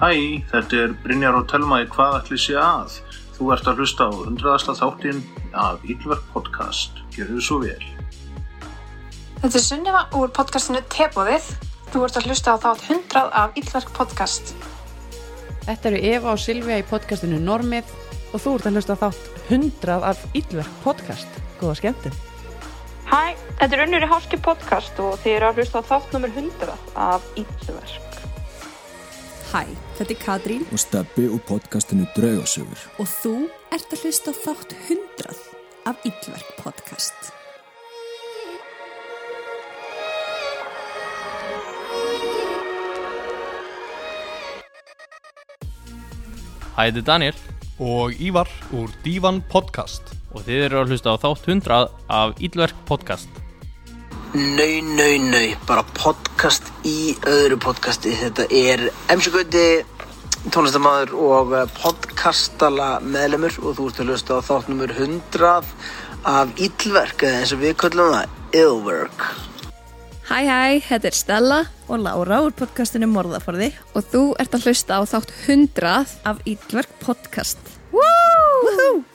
Hæ, þetta er Brynjar og Telma í Hvað ætli sé að? Þú ert að hlusta á undraðasta þáttinn af Ílverk podcast. Gjörðu svo vel. Þetta er Sunniva úr podcastinu Tebóðið. Þú ert að hlusta á þátt 100 af Íllverk podcast. Þetta eru Eva og Silvija í podcastinu Normið og þú ert að hlusta á þátt 100 af Ílverk podcast. Góða skemmtum. Hæ, þetta er Unnur í Háski podcast og þið eru að hlusta á þátt nummer 100 af Íllverk. Hæ, þetta er Katrín og Steppi úr podcastinu Draugasögur. og þú ert að hlusta á þátt 100 af Yllverk podcast. Hæ, þetta er Daniel og Ívar úr Dívan Podcast. og þið eru að hlusta á þátt 100 af Ílverk podcast. Nau, nau, nau, bara podcast í öðru podcasti. Þetta er MC Gauti, tónlistamæður og eh, podcastala meðlemur og þú ert að hlusta á þátt numur 100 af Íllverk, eða eins og við kallum það, Illverk. Hæ, hæ, þetta er Stella og Lára úr podcastinu Morðaforði og þú ert að hlusta á þátt 100 af Yllverk podcast. Woo!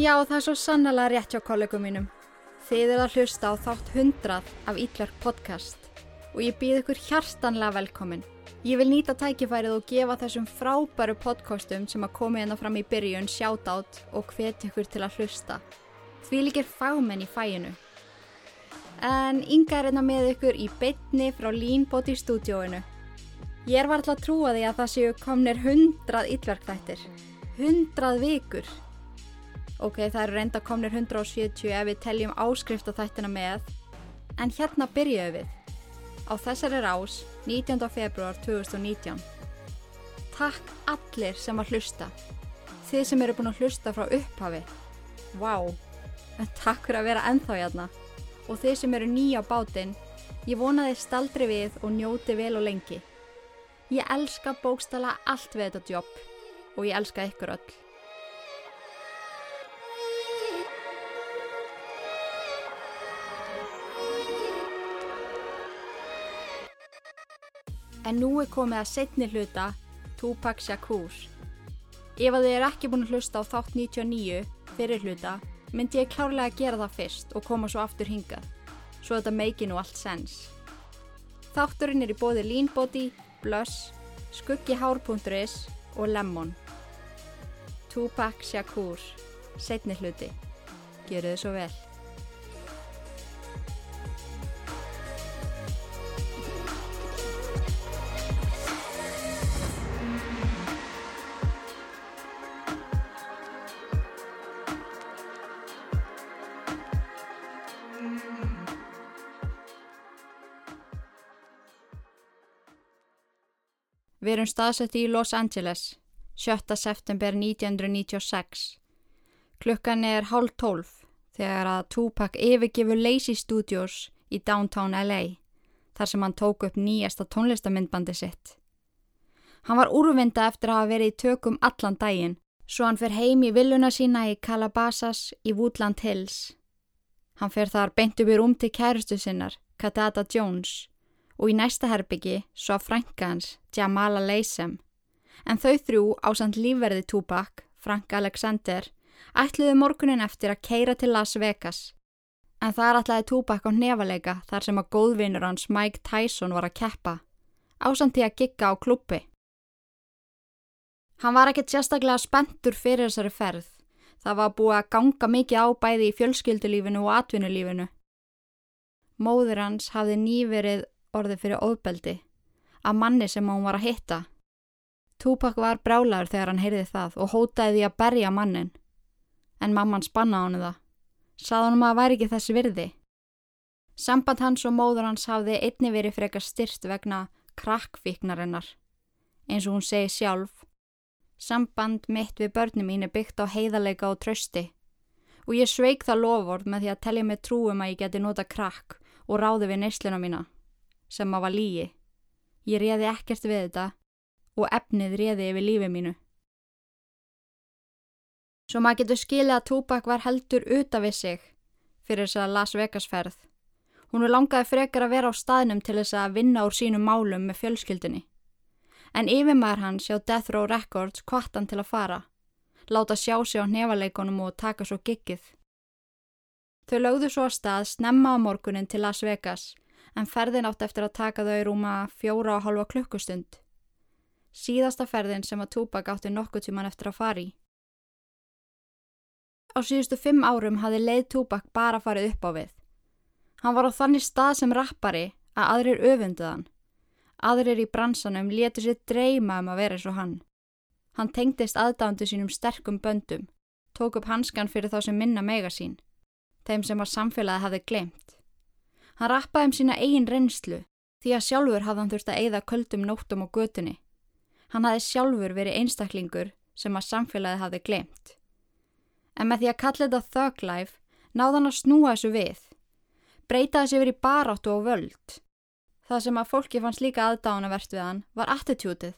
Já, það er svo sannlega rétt hjá kollegum mínum. Þið eru að hlusta á þátt 100 af Ítlark podcast og ég býð ykkur hjartanlega velkomin. Ég vil nýta tækifærið og gefa þessum frábæru podcastum sem að koma hérna fram í byrjun shoutout og hvet ykkur til að hlusta. Því líkir fagmenn í fæinu. En Inga er hérna með ykkur í bytni frá Leanbot í stúdíóinu. Ég er varðlega að trúa því að það séu komnir 100 Ítlark-þættir. 100 vikur. Ok, það eru reynda komnir 170 ef við teljum áskriftaþættina með. En hérna byrjuðum við. Á þessari rás 19. februar 2019. Takk allir sem að hlusta. Þið sem eru búin að hlusta frá upphafi. Vá, en takk fyrir að vera ennþá hérna. Og þið sem eru nýja á bátinn, ég vona þið staldri við og njóti vel og lengi. Ég elska bókstala allt við þetta jobb og ég elska ykkur öll. En nú er komið að setni hluta Tupac Shakur. Ef að þið er ekki búin að hlusta á þátt 99 fyrir hluta, myndi ég klárlega að gera það fyrst og koma svo aftur hingað, svo þetta meiki nú allt sens. Þátturinn er í bóði Leanbody, Blush, Skuggihár.is og Lemon. Tupac Shakur, setni hluti. Gjöru þið svo vel. Við erum staðsetti í Los Angeles, 7. september 1996. Klukkan er hálf tólf þegar að Tupac yfirgefur Lazy Studios í downtown LA, þar sem hann tók upp nýjasta tónlistamindbandi sitt. Hann var úrvinda eftir að hafa verið í tökum allan daginn, svo hann fer heim í villuna sína í Calabasas í Woodland Hills. Hann fer þar beint upp í rúm til kærustu sinnar, Katata Jones, og í næsta herbyggi svo að frænka hans, Jamala Leysem. En þau þrjú ásand lífverði Tupac, Frank Alexander, ætluðu morgunin eftir að keira til Las Vegas. En þar ætlaði Tupac á nefaleika þar sem að góðvinur hans Mike Tyson var að keppa, ásand því að gigga á klubbi. Hann var ekkert sérstaklega spenntur fyrir þessari ferð. Það var búið að ganga mikið á bæði í fjölskyldulífinu og atvinnulífinu. Móður hans hafði nýverið orðið fyrir óðbeldi að manni sem hún var að hitta. Tupac var brálaður þegar hann heyrði það og hótaði því að berja mannin. En mamman spanna hann það. Sað hann um að það væri ekki þessi virði. Samband hans og móður hans hafði einni verið frekar styrt vegna krakkvíknarinnar. Eins og hún segi sjálf. Samband mitt við börnum mín er byggt á heiðarleika og trösti. Og ég sveik það loford með því að tellja mig trúum að ég geti nota krakk og ráði við neysluna mína sem að var lígi. Ég réði ekkert við þetta og efnið réði yfir lífið mínu. Svo maður getur skilið að Tupac var heldur utan við sig fyrir þess að Las Vegas ferð. Hún er langaði frekar að vera á staðnum til þess að vinna úr sínum málum með fjölskyldunni. En yfirmæður hans hjá Death Row Records kvart hann til að fara, láta sjá sig á nefalegunum og taka svo giggið. Þau lögðu svo að stað snemma á morgunin til Las Vegas en ferðin átt eftir að taka þau rúma fjóra og halva klukkustund. Síðasta ferðin sem að Tupac átti nokkuð tíman eftir að fari. Á síðustu fimm árum hafði leið Tupac bara farið upp á við. Hann var á þannig stað sem rappari að aðrir öfunduðan. Aðrir í bransanum letu sér dreyma um að vera eins og hann. Hann tengdist aðdándu sínum sterkum böndum, tók upp hanskan fyrir þá sem minna mega sín, þeim sem að samfélagi hafði glemt. Hann rappaði um sína eigin reynslu því að sjálfur hafði hann þurft að eigða köldum nóttum á götunni. Hann hafði sjálfur verið einstaklingur sem að samfélagi hafði glemt. En með því að kalla þetta thug life náði hann að snúa þessu við. Breyta þessi verið baráttu og völd. Það sem að fólki fannst líka aðdánavert við hann var attitútið.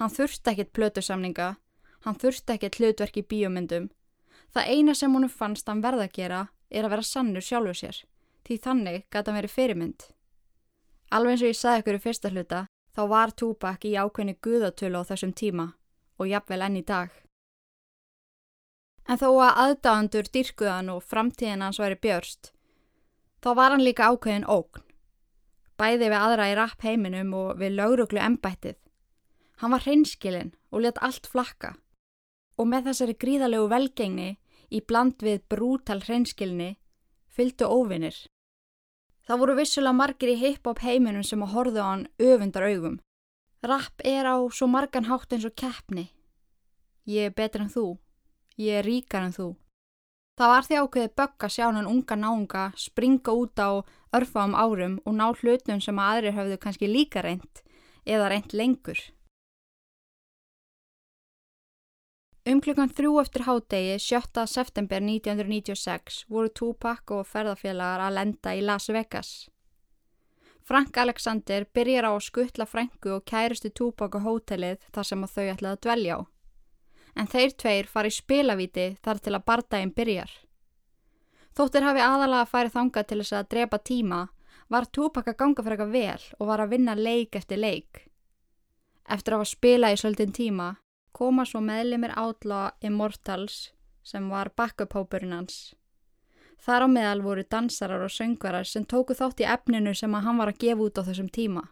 Hann þurfti ekkit plötusamninga, hann þurfti ekkit hlutverk í bíomindum. Það eina sem honum fannst hann verða að gera er að vera sannur sjálfur sér, því þannig gæti hann verið fyrirmynd. Alveg eins og ég sagði ykkur í fyrsta hluta, þá var Tupac í ákveðni guðatölu á þessum tíma og jafnvel enn í dag. En þó að aðdáðandur dyrkuðan og framtíðin hans væri björst, þá var hann líka ákveðin ógn. Bæði við aðra í rapp heiminum og við lauruglu embættið. Hann var hreinskilinn og let allt flakka. Og með þessari gríðalegu velgengni í bland við brútal hreinskilni fylgdu óvinnir. Það voru vissulega margir í hip-hop heiminum sem að horðu á hann öfundar augum. Rapp er á svo margan hátt eins og keppni. Ég er betur en þú. Ég er ríkar en þú. Það var því ákveði bögg að sjá hann unga náunga springa út á örfam árum og ná hlutum sem að aðrir höfðu kannski líka reynd eða reynd lengur. Um klukkan þrjú eftir hádegi 7. september 1996 voru Tupac og ferðarfélagar að lenda í Las Vegas. Frank Alexander byrjar á að skuttla Franku og kæristu Tupac á hótelið þar sem þau ætlaði að dvelja á. En þeir tveir fari spilavíti þar til að bardaginn byrjar. Þóttir hafi aðalega farið þangað til þess að drepa tíma var Tupac að ganga fyrir eitthvað vel og var að vinna leik eftir leik. Eftir að hafa spilað í svolítinn tíma koma svo meðlimir Outlaw Immortals sem var backup-hópurinn hans. Þar á meðal voru dansarar og söngvarar sem tóku þátt í efninu sem að hann var að gefa út á þessum tíma.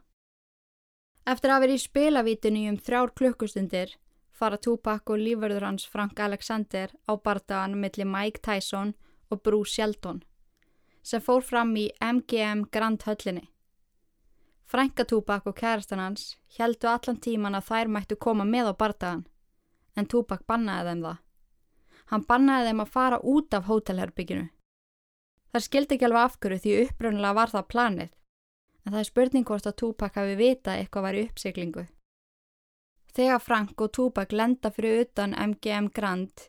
Eftir að vera í spilavítinu um þrjár klukkustundir fara Tupac og lífverður hans Frank Alexander á bardagan millir Mike Tyson og Bruce Shelton sem fór fram í MGM Grand höllinni. Franka Tupac og kærastan hans heldu allan tíman að þær mættu koma með á bardagan en Tupac bannaði þeim það. Hann bannaði þeim að fara út af hótelherbygginu. Það skildi ekki alveg afhverju því uppröndilega var það planið, en það er spurning hvort að Tupac hafi vita eitthvað væri uppsiklingu. Þegar Frank og Tupac lenda fyrir utan MGM Grand,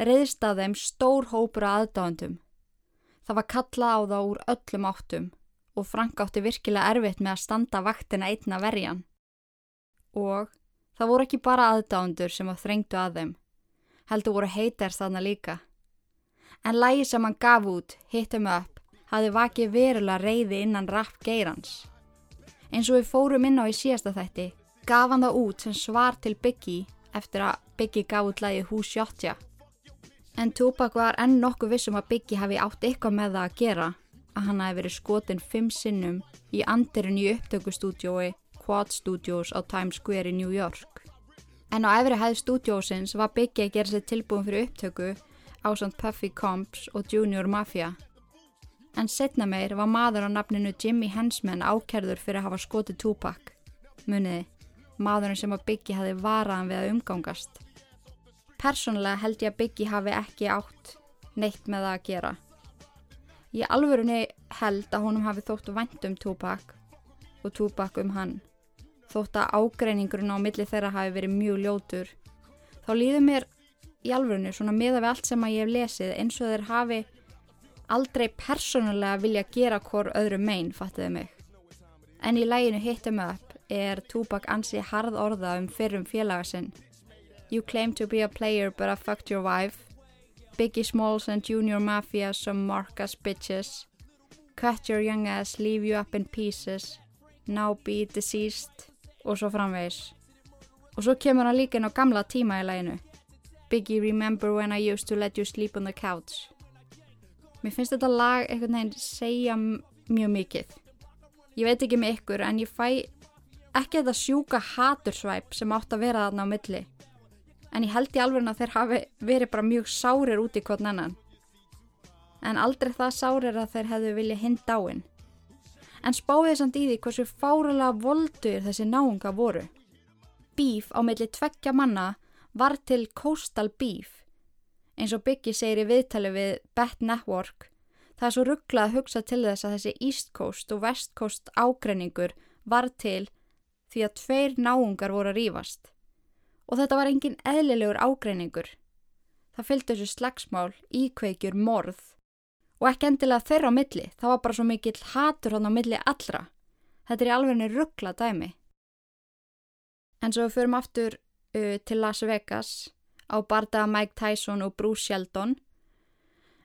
reyðst að þeim stór hópur að aðdáðandum. Það var kalla á þá úr öllum áttum og Frank átti virkilega erfitt með að standa vaktina einna verjan. Og Það voru ekki bara aðdándur sem að þrengdu að þeim. Heldur voru heiters þarna líka. En lægi sem hann gaf út, Hittum Up, hafði vakið verulega reyði innan rapp geirans. Eins og við fórum inn á í síðasta þætti, gaf hann það út sem svar til Biggie eftir að Biggie gaf út lægi Who's Shotja. En Tupac var enn nokkuð vissum að Biggie hafi átt eitthvað með það að gera, að hann hafi verið skotin fimm sinnum í andirinn í upptökustúdjói Quad Studios á Times Square í New York. En á efri hæð stúdjósins var Biggie að gera sér tilbúin fyrir upptöku á samt Puffy Combs og Junior Mafia. En setna meir var maður á nafninu Jimmy Hensman ákerður fyrir að hafa skotið Tupac. Muniði, maðurinn sem að Biggie hafi varaðan við að umgangast. Personlega held ég að Biggie hafi ekki átt neitt með það að gera. Ég alvörunni held að honum hafi þótt vænt um Tupac og Tupac um hann þótt að ágreiningurinn á milli þeirra hafi verið mjög ljótur þá líður mér í alvörinu svona miða við allt sem að ég hef lesið eins og þeir hafi aldrei persónulega vilja gera hvort öðru megin, fattiði mig en í læginu Hittum Up er Tupac ansi harð orða um fyrrum félagasinn You claim to be a player but I fucked your wife Biggie Smalls and Junior Mafia some Marcus bitches. Cut your young ass, leave you up in pieces. Now be deceased. Og svo framvegis. Og svo kemur hann líka inn á gamla tíma í læginu. Biggie, remember when I used to let you sleep on the couch. Mér finnst þetta lag einhvern veginn segja mjög mikið. Ég veit ekki með ykkur en ég fæ ekki þetta sjúka hatursvæp sem átt að vera þarna á milli. En ég held í alveg að þeir hafi verið bara mjög sárir út í hvern annan. En aldrei það sárir að þeir hefðu vilja hinn dáin. En spáðið samt í því hversu fáralega voldur þessi náunga voru. Bíf á milli tveggja manna var til Coastal Beef. Eins og Biggie segir í viðtali við Bet Network, það er svo rugglað að hugsa til þess að þessi East Coast og West Coast ágreiningur var til því að tveir náungar voru að rýfast. Og þetta var engin eðlilegur ágreiningur. Það fylgdi þessu slagsmál, íkveikjur, morð og ekki endilega þeirra á milli, það var bara svo mikill hatur hann á milli allra. Þetta er í alvegni ruggla dæmi. En svo við förum aftur uh, til Las Vegas á bardaða Mike Tyson og Bruce Sheldon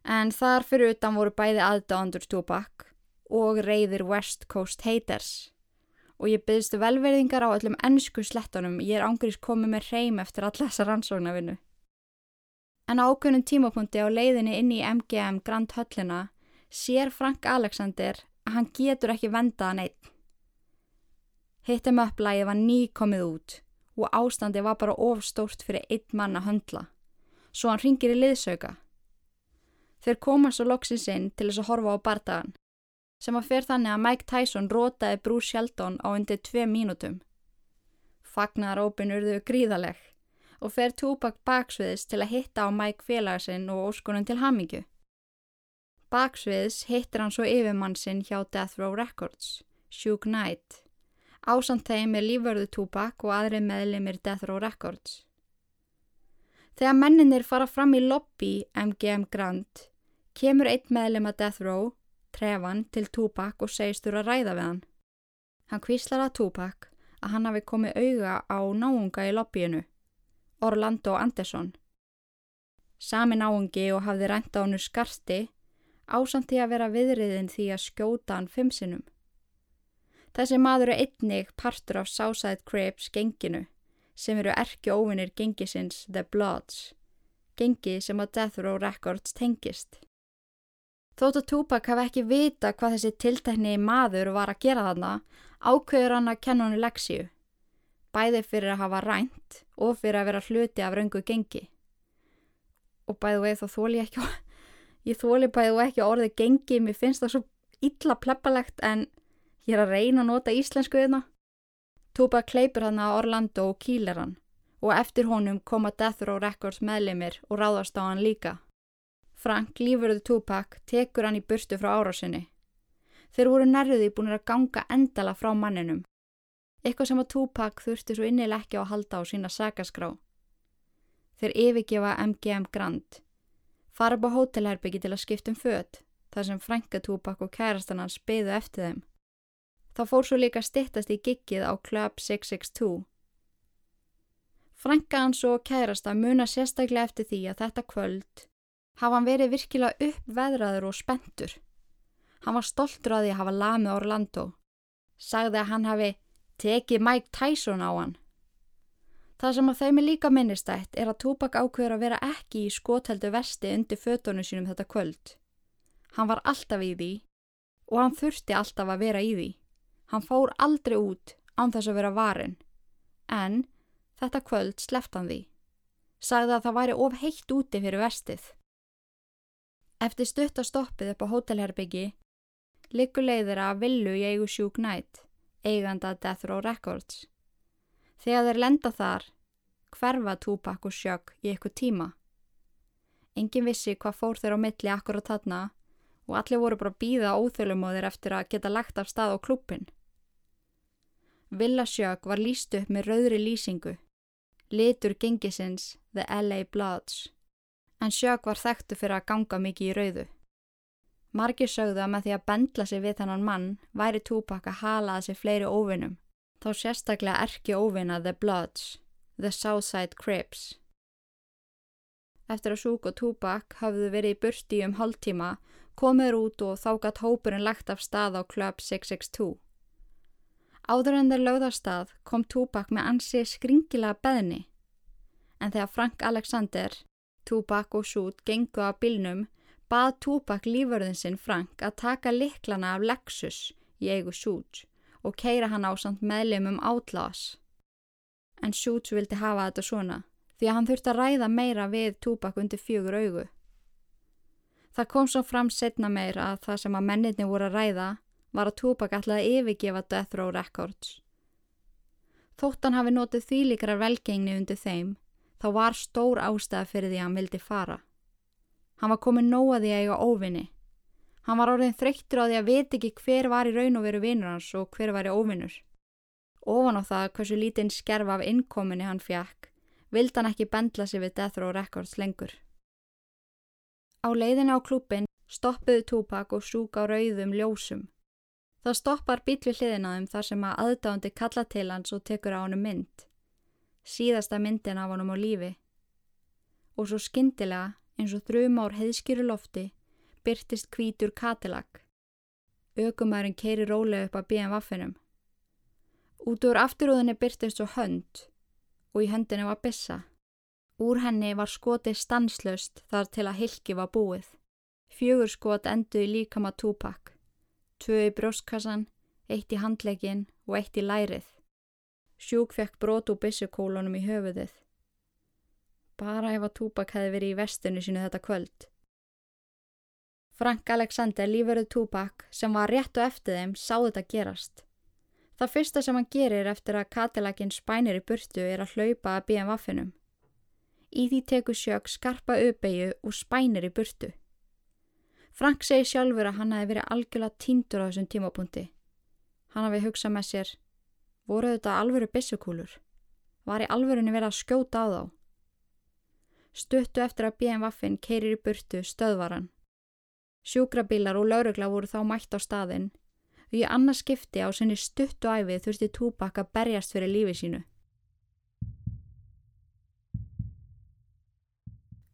en þar fyrir utan voru bæði aðdáðandur Tupac og reyðir West Coast haters og ég byggðstu velverðingar á öllum ennsku slettunum ég er ángrís komið með reym eftir alla þessa rannsóknarvinnu. En á ákveðnum tímapunkti á leiðinni inn í MGM Grand Höllina sér Frank Alexander að hann getur ekki vendaða neitt. Hittum upplægi var ný komið út og ástandi var bara ofstórt fyrir einn mann að höndla. Svo hann ringir í liðsauka. Þeir koma svo loksins inn til þess að horfa á bardagan sem að fer þannig að Mike Tyson rótaði Bruce Sheldon á undir tvei mínútum. Fagnarópin urðu gríðaleg og fer Tupac baksviðis til að hitta á Mike félagsinn og óskunum til hamingju. Baksviðis hittir hann svo yfirmann sinn hjá Death Row Records, Suge Knight. Ásand þeim er lífvörðu Tupac og aðri meðlimir Death Row Records. Þegar menninir fara fram í lobby MGM Grand, kemur einn meðlim að Death Row, Trevan, til Tupac og segistur að ræða við hann. Hann kvíslar að Tupac að hann hafi komið auga á náunga í lobbyinu, Orlando Anderson. Sami náungi og hafði rænt á hannu skarsti, ásamt því að vera viðriðin því að skjóta hann fimm sinnum. Þessi maður er einnig partur af Southside Crips genginu sem eru erki óvinnir gengisins The Bloods, gengi sem að Death Row Records tengist. Þótt að Tupac hafi ekki vita hvað þessi tiltekni maður var að gera þarna, ákveður hann að kenna hann leksíu, bæði fyrir að hafa rænt og fyrir að vera hluti af raungu gengi. Og bæði veið þá þóli ég ekki, ég þóli bæði og ekki orðið gengi, mér finnst það svo illa pleppalegt en Ég er að reyna að nota íslensku yfirna. Tupac kleipur hann að Orlando og kýlir hann og eftir honum koma Death Row Records meðlimir og ráðast á hann líka. Frank, lífurðu Tupac, tekur hann í burtu frá árásinni. Þeir voru nærðuði búin að ganga endala frá manninum. Eitthvað sem að Tupac þurfti svo innileg ekki á að halda á sína sagaskrá. Þeir yfirgefa MGM Grand. Fara upp á hótelherbyggi til að skiptum född, þar sem Franka Tupac og kærastan hans byðu eftir þeim. Það fór svo líka stittast í giggið á Club 662. Franka hans og kærasta muna sérstaklega eftir því að þetta kvöld hafa hann verið virkilega uppveðraður og spentur. Hann var stoltur að því að hafa lamið Orlando. Sagði að hann hafi tekið Mike Tyson á hann. Það sem að þeim er líka minnistætt er að Tupac ákveður að vera ekki í skotheldu vesti undir fötunum sínum þetta kvöld. Hann var alltaf í því og hann þurfti alltaf að vera í því. Hann fór aldrei út án þess að vera varin, en þetta kvöld sleft hann því. Sagði að það væri of heitt úti fyrir vestið. Eftir stutt að stoppið upp á hótelherbyggi, likur leiðir að villu í eigu sjúk nætt, eiganda Death Row Records. Þegar þeir lenda þar, hverfa Tupac og Sjögg í eitthvað tíma. Engin vissi hvað fór þeir á milli akkur á þarna og allir voru bara býða óþölumóðir eftir að geta lagt af stað á klubbin. Villa Sjögg var líst upp með rauðri lýsingu, litur gengisins The LA Bloods, en Sjögg var þekktu fyrir að ganga mikið í rauðu. Margir sögðu að með því að bendla sig við þannan mann væri Tupac að halaða sig fleiri óvinnum, þá sérstaklega erki óvinna The Bloods, The Southside Crips. Eftir að Súk og Túbak hafðu verið í burti um hálftíma, komur út og þá gatt hópurinn lagt af stað á Club 662. Áður en þeir lögða stað kom Túbak með ansi skringilega beðni. En þegar Frank Alexander, Túbak og Sút gengu af bílnum, bað Túbak líförðin sinn Frank að taka liklana af Lexus í eigu Sút og keira hann á samt meðlum um Outlaws. En Sút vildi hafa þetta svona því að hann þurfti að ræða meira við Túbak undir fjögur augu. Það kom svo fram setna meira að það sem að menninni voru að ræða var að Túbak ætlaði að yfirgefa Death Row Records. Þóttan hafi notið þýlikrar velgengni undir þeim, þá var stór ástæða fyrir því að hann vildi fara. Hann var komið nóa því að eiga óvinni. Hann var orðin þreyttur á því að veit ekki hver var í raun og veru vinnur hans og hver var í óvinnur. Ofan á það hversu lítinn skerf af innkominni hann fjekk, vildi hann ekki bendla sig við Death Row Records lengur. Á leiðinu á klúpin stoppuðu Tupac og súk á rauðum ljósum. Það stoppar bíl við hliðina þeim þar sem að aðdándi kalla til hans og tekur á hann mynd. Síðasta myndin af honum á lífi. Og svo skyndilega, eins og þrjum ár heiðskýru lofti, byrtist kvítur katilag. Ökumærin keiri rólega upp að BMWaffinum. Út úr afturúðinni byrtist svo hönd og í höndinu var bissa. Úr henni var skoti stanslöst þar til að hilki var búið. Fjögur skot enduði líkama túpak. Tvö í brjóstkassan, eitt í handlegin og eitt í lærið. Sjúk fekk brot úr bissukólunum í höfuðið. Bara ef að túpak hefði verið í vestinu sínu þetta kvöld. Frank Alexander lífverið túpak sem var rétt og eftir þeim sá þetta gerast. Það fyrsta sem hann gerir eftir að katilaginn spænir í burtu er að hlaupa að BMWaffinum. Í því tekur sjög skarpa uppeyju og spænir í burtu. Frank segi sjálfur að hann hafi verið algjörlega tíndur á þessum tímapunkti. Hann hafi hugsað með sér, voru þetta alvöru bissukúlur? Var í alvörunni verið að skjóta á þá? Stuttu eftir að BMWaffin keirir í burtu stöðvaran. Sjúkrabílar og laurugla voru þá mætt á staðinn og í annars skipti á sinni stuttu æfið þurfti Túbak að berjast fyrir lífi sínu.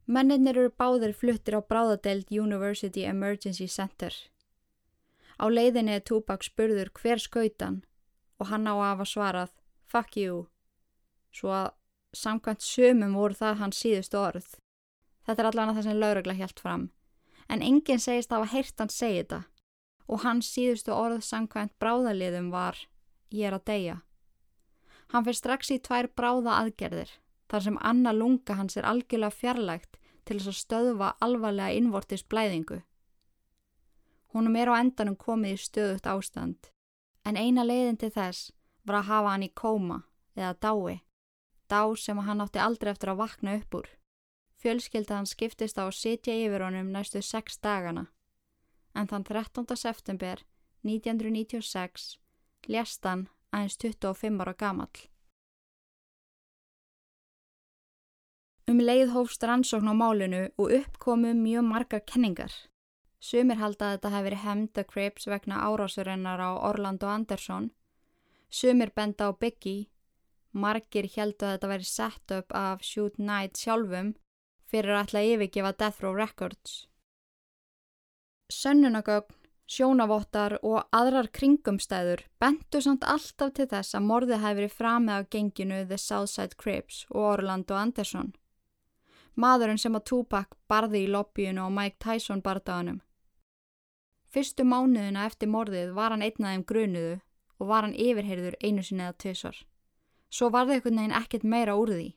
Mennir eru báðir fluttir á bráðadelt University Emergency Center. Á leiðinni er Tupac spurður hver skautan og hann á að hafa svarað fuck you, svo að samkvæmt sömum voru það hans síðustu orð. Þetta er allan að það sem laurugla helt fram, en enginn segist að heyrt hann segi þetta og hans síðustu orð samkvæmt bráðaliðum var ég er að deyja. Hann fyrir strax í tvær bráða aðgerðir þar sem anna lunga hans er algjörlega fjarlægt til þess að stöðva alvarlega innvortis blæðingu. Húnum er á endanum komið í stöðut ástand, en eina leiðin til þess var að hafa hann í kóma eða dái, dá sem hann átti aldrei eftir að vakna upp úr. Fjölskylda hann skiptist á að sitja yfir honum næstu sex dagana, en þann 13. september 1996 lést hann aðeins 25 ára gamall. Um leið hófst rannsókn á málinu og uppkomu mjög margar kenningar. Sumir halda að þetta hefði verið hemda Crips vegna árásurinnar á Orlando Anderson. Sumir benda á Biggie. Margir heldu að þetta væri sett upp af Shoot Knight sjálfum fyrir að ætla að yfirgefa Death Row Records. Sönnunagögn, sjónavottar og aðrar kringumstæður bentu samt alltaf til þess að morðið hefði verið framið á genginu The Southside Crips og Orlando Anderson maðurinn sem að Tupac barði í lobbyinu og Mike Tyson bardaðanum. Fyrstu mánuðina eftir morðið var hann einn aðeim grunuðu og var hann yfirheyrður einu sinni eða tvisar. Svo var það einhvern veginn ekkert meira úr því.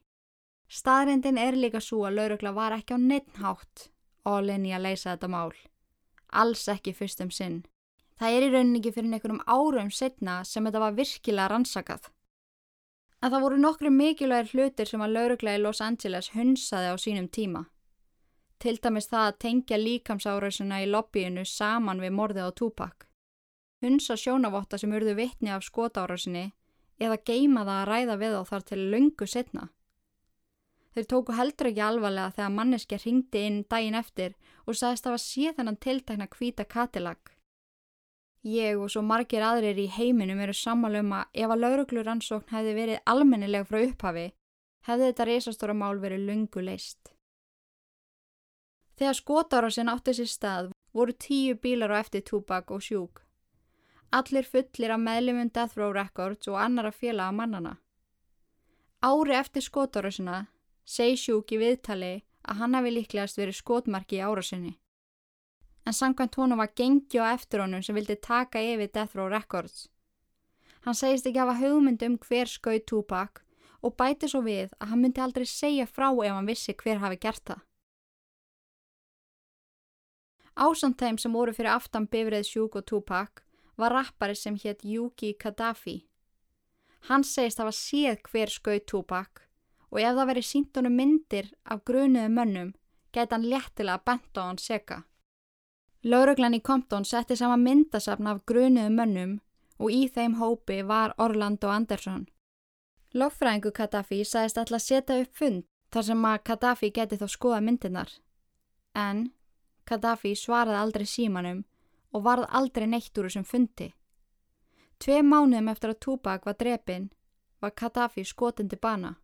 Staðrindin er líka svo að laurugla var ekki á neittnhátt all-in í að leysa þetta mál. Alls ekki fyrst um sinn. Það er í rauninni ekki fyrir einhverjum árum setna sem þetta var virkilega rannsakað að það voru nokkru mikilvægir hlutir sem að laurugla í Los Angeles hunsaði á sínum tíma. Til dæmis það að tengja líkamsárausuna í lobbyinu saman við morðið á Tupac. Hunsa sjónavotta sem urðu vittni af skotárasinni eða geima það að ræða við á þar til lungu setna. Þeir tóku heldur ekki alvarlega þegar manneski ringdi inn daginn eftir og sagðist að það var síðan hann tiltakna hvita katilag. Ég og svo margir aðrir í heiminum eru sammála um að ef að laurugluransókn hefði verið almennileg frá upphafi, hefði þetta reysastóra mál verið lungu leist. Þegar skotárásin átti sér stað voru tíu bílar á eftir Tupac og Sjúk. Allir fullir af meðlumum Death Row Records og annara félaga mannana. Ári eftir skotárásina segi Sjúk í viðtali að hann hafi líklegast verið skotmarki í árásinni. En samkvæmt honum var gengi á eftir honum sem vildi taka yfir Death Row Records. Hann segist ekki hafa hugmynd um hver skauð Tupac og bæti svo við að hann myndi aldrei segja frá ef hann vissi hver hafi gert það. Ásamt þeim sem voru fyrir aftan bifrið Sjúk og Tupac var rappari sem hétt Yuki Gaddafi. Hann segist hafa séð hver skauð Tupac og ef það veri sínt honum myndir af grunuðu mönnum gæti hann léttilega bent á hann seka. Lauruglan í Compton setti sama myndasafn af grunuðu mönnum og í þeim hópi var Orlando Anderson. Lofræðingu Gaddafi sagðist alltaf að setja upp fund þar sem að Gaddafi geti þá skoða myndirnar. En Gaddafi svaraði aldrei símanum og varð aldrei neitt úr þessum fundi. Tvei mánuðum eftir að Tupac var drepin var Gaddafi skotin til bana.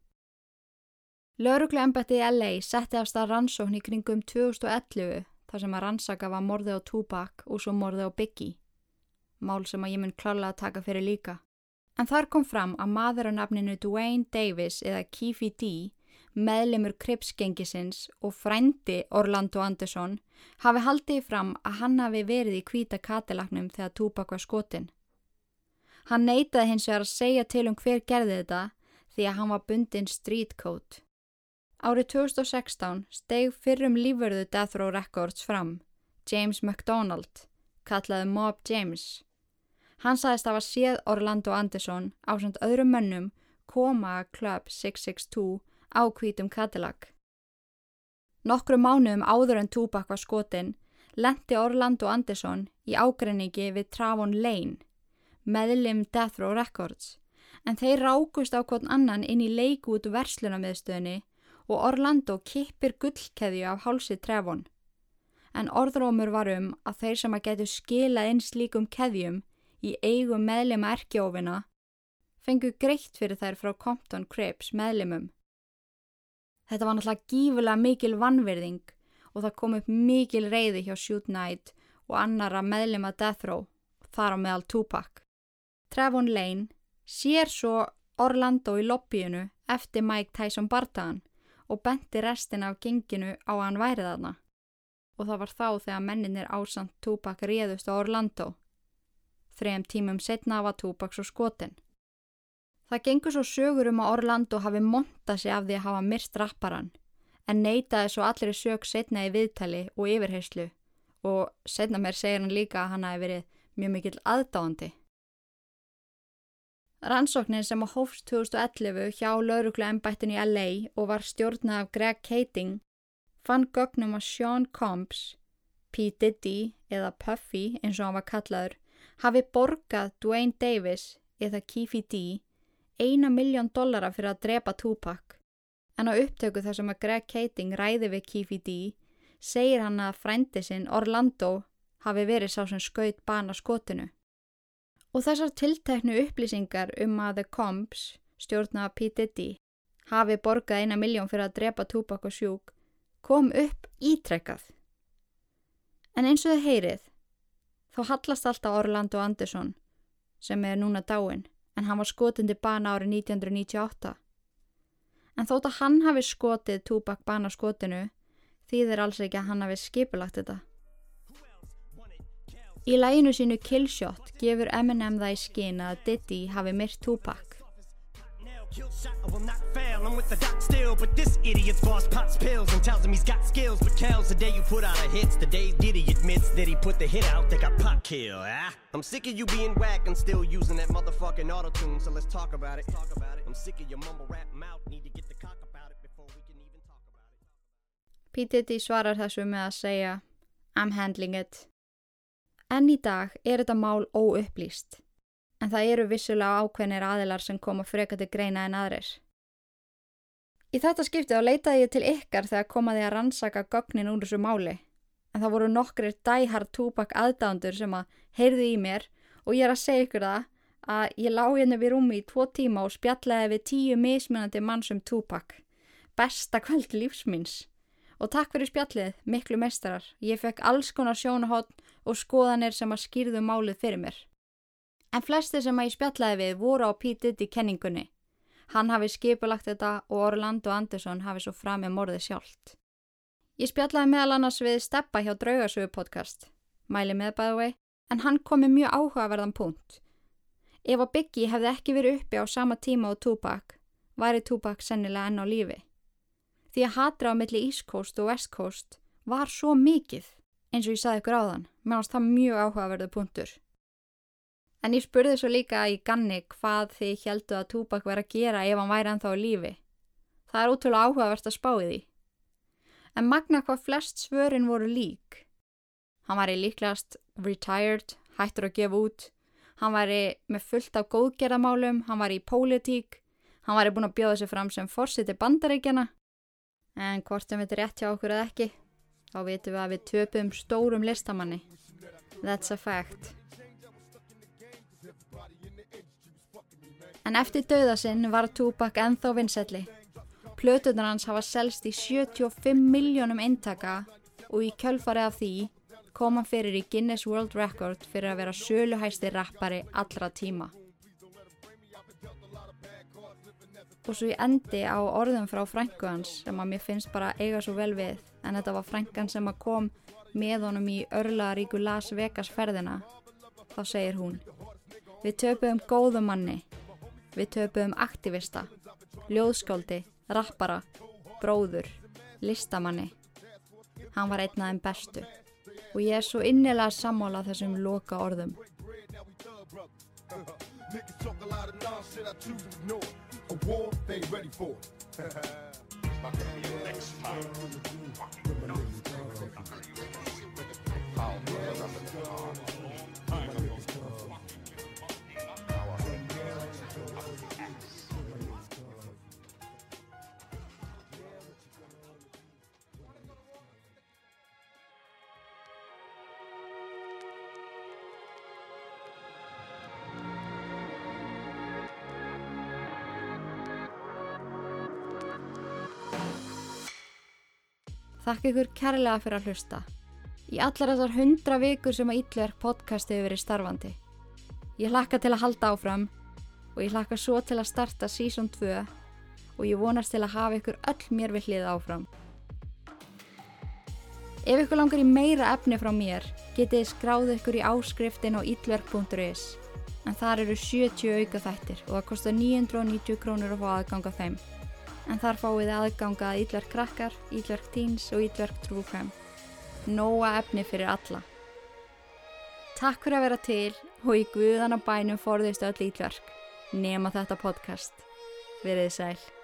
Lauruglu embætti í LA setti af stað rannsókn í kringum 2011 þar sem að rannsaka var morði á Tupac og svo morði á Biggie. Mál sem að ég mun klála að taka fyrir líka. En þar kom fram að maður á nafninu Dwayne Davis eða Keefe D, meðlemur Kripsgengisins og frændi Orlando Anderson, hafi haldið fram að hann hafi verið í kvíta katilagnum þegar Tupac var skotin. Hann neytaði hins vegar að segja til um hver gerði þetta því að hann var bundin street code. Árið 2016 steg fyrrum lífverðu Death Row Records fram, James McDonald, kallaði Mob James. Hann sagðist að var séð Orlando Anderson á samt öðrum mönnum koma að Club 662 á hvítum Cadillac. Nokkru mánuðum áður en Tupac var skotin lendi Orlando Anderson í ágrenningi við Travon Lane, meðlim Death Row Records, en þeir rákust á hvern annan inn í leiku út verslunamiðstöðni og Orlando kippir gullkeðju af hálsi Travon. En orðrómur var um að þeir sem að getu skilað inn slíkum keðjum í eigum meðlema erkjófina fengu greitt fyrir þær frá Compton Crips meðlemum. Þetta var náttúrulega gífulega mikil vannverðing og það kom upp mikil reyði hjá Shoot Knight og annara meðlema Death Row, þar á meðal Tupac. Trevon Lane sér svo Orlando í lobbyinu eftir Mike Tyson bartaðan og benti restin af genginu á að hann værið þarna. Og það var þá þegar menninir ásand Tupac réðust á Orlando. Þrejum tímum setna var Tupac svo skotin. Það gengur svo sögur um að Orlando hafi montað sig af því að hafa myrst rapparan, en neytaði svo allir sög setna í viðtali og yfirheyslu og setna mér segir hann líka að hann hafi verið mjög mikill aðdáðandi. Rannsóknin sem á hófst 2011 hjá lauruglu ennbættin í LA og var stjórnað af Greg Kading fann gögnum að Sean Combs, P. Diddy eða Puffy eins og hann var kallaður, hafi borgað Dwayne Davis eða Keefe D eina miljón dollara fyrir að drepa Tupac. En á upptöku þar sem að Greg Kading ræði við Keefe D segir hann að frændi sinn Orlando hafi verið sá sem skaut bana skotinu. Og þessar tilteknu upplýsingar um að The Combs, stjórna P. Diddy, hafi borgað eina miljón fyrir að drepa Tupac og Sjúk kom upp ítrekkað. En eins og þau heyrið, þá hallast alltaf Orlando Anderson sem er núna dáin en hann var skotindi bana árið 1998. En þótt að hann hafi skotið Tupac bana skotinu þýðir alls ekki að hann hafi skipulagt þetta. Í læginu sínu Killshot gefur Eminem það í skinn að Diddy hafi myrt Tupac. Kill shot, I will not fail. I'm with the doc still, but this idiot's boss pops pills and tells him he's got skills. But Kel's the day you put out a hits, the day Diddy admits that he put the hit out, they got pop kill. Ah, I'm sick of you being whack and still using that motherfucking auto tune. So let's talk about it. Talk about it. I'm sick of your mumble rap mouth. Need to get the cock about it before we can even talk about it. P. Diddy svarar þessu með að segja I'm handling it. En í dag er þetta mál óupplýst en það eru vissulega ákveðnir aðilar sem koma freka til greina en aðrir. Í þetta skipti á leitaði ég til ykkar þegar komaði að rannsaka gögnin úr þessu máli, en það voru nokkrir dæhard túbak aðdándur sem að heyrðu í mér og ég er að segja ykkur það að ég lág hérna við rúmi í tvo tíma og spjallaði við tíu mismunandi mann sem túbak, besta kvöld lífsmins Og takk fyrir spjallið, miklu meistarar. Ég fekk alls konar sjónahotn og skoðanir sem að skýrðu málið fyrir mér. En flesti sem að ég spjallaði við voru á Pete Diddy kenningunni. Hann hafi skipulagt þetta og Orlando Anderson hafi svo framið morðið sjálft. Ég spjallaði meðal annars við Steppa hjá Draugasögu podcast, mæli með by the way, en hann kom með mjög áhugaverðan punkt. Ef að Biggie hefði ekki verið uppi á sama tíma á Tupac, væri Tupac sennilega enn á lífi. Því að hatra á milli East Coast og West Coast var svo mikið, eins og ég saði ykkur áðan, meðan það mjög áhugaverðu punktur. En ég spurði svo líka í ganni hvað þið heldu að Tupac verið að gera ef hann væri ennþá á lífi. Það er ótrúlega áhugavert að spá í því. En magna hvað flest svörin voru lík. Hann væri líklegast retired, hættur að gefa út. Hann væri með fullt af góðgerðamálum, hann væri í pólitík. Hann væri búin að bjóða sig fram sem fórsiti bandaríkjana. En hvort sem þetta er rétt hjá okkur eða ekki, þá vitum við að við töpum stórum listamanni. That's a fact. En eftir dauðasinn var Tupac ennþá vinselli. Plötunar hans hafa selst í 75 miljónum eintaka og í kjölfarið af því kom hann fyrir í Guinness World Record fyrir að vera söluhæsti rappari allra tíma. Og svo ég endi á orðum frá frængu hans sem að mér finnst bara eiga svo vel við en þetta var frængan sem að kom með honum í örlaðaríku Las Vegas ferðina. Þá segir hún Við töpuðum góðum manni Við töpuðum aktivista, ljóðskóldi, rappara, bróður, listamanni. Hann var einn af þeim bestu og ég er svo innilega sammála þessum loka orðum. Þakka ykkur kærlega fyrir að hlusta. Í allar þessar hundra vikur sem að Ítluverk podcast hefur verið starfandi. Ég hlakka til að halda áfram og ég hlakka svo til að starta season 2 og ég vonast til að hafa ykkur öll mér við hlið áfram. Ef ykkur langar í meira efni frá mér getið skráð ykkur í áskriftin á ítluverk.is en þar eru 70 auka þættir og það kostar 990 krónur að fá aðganga þeim en þar fáið aðganga að Ídverk krakkar, Ídverk teens og Ídverk trúkvæm. Nóa efni fyrir alla. Takk fyrir að vera til og í guðan á bænum forðist öll Ídverk. Nema þetta podcast. Verið sæl.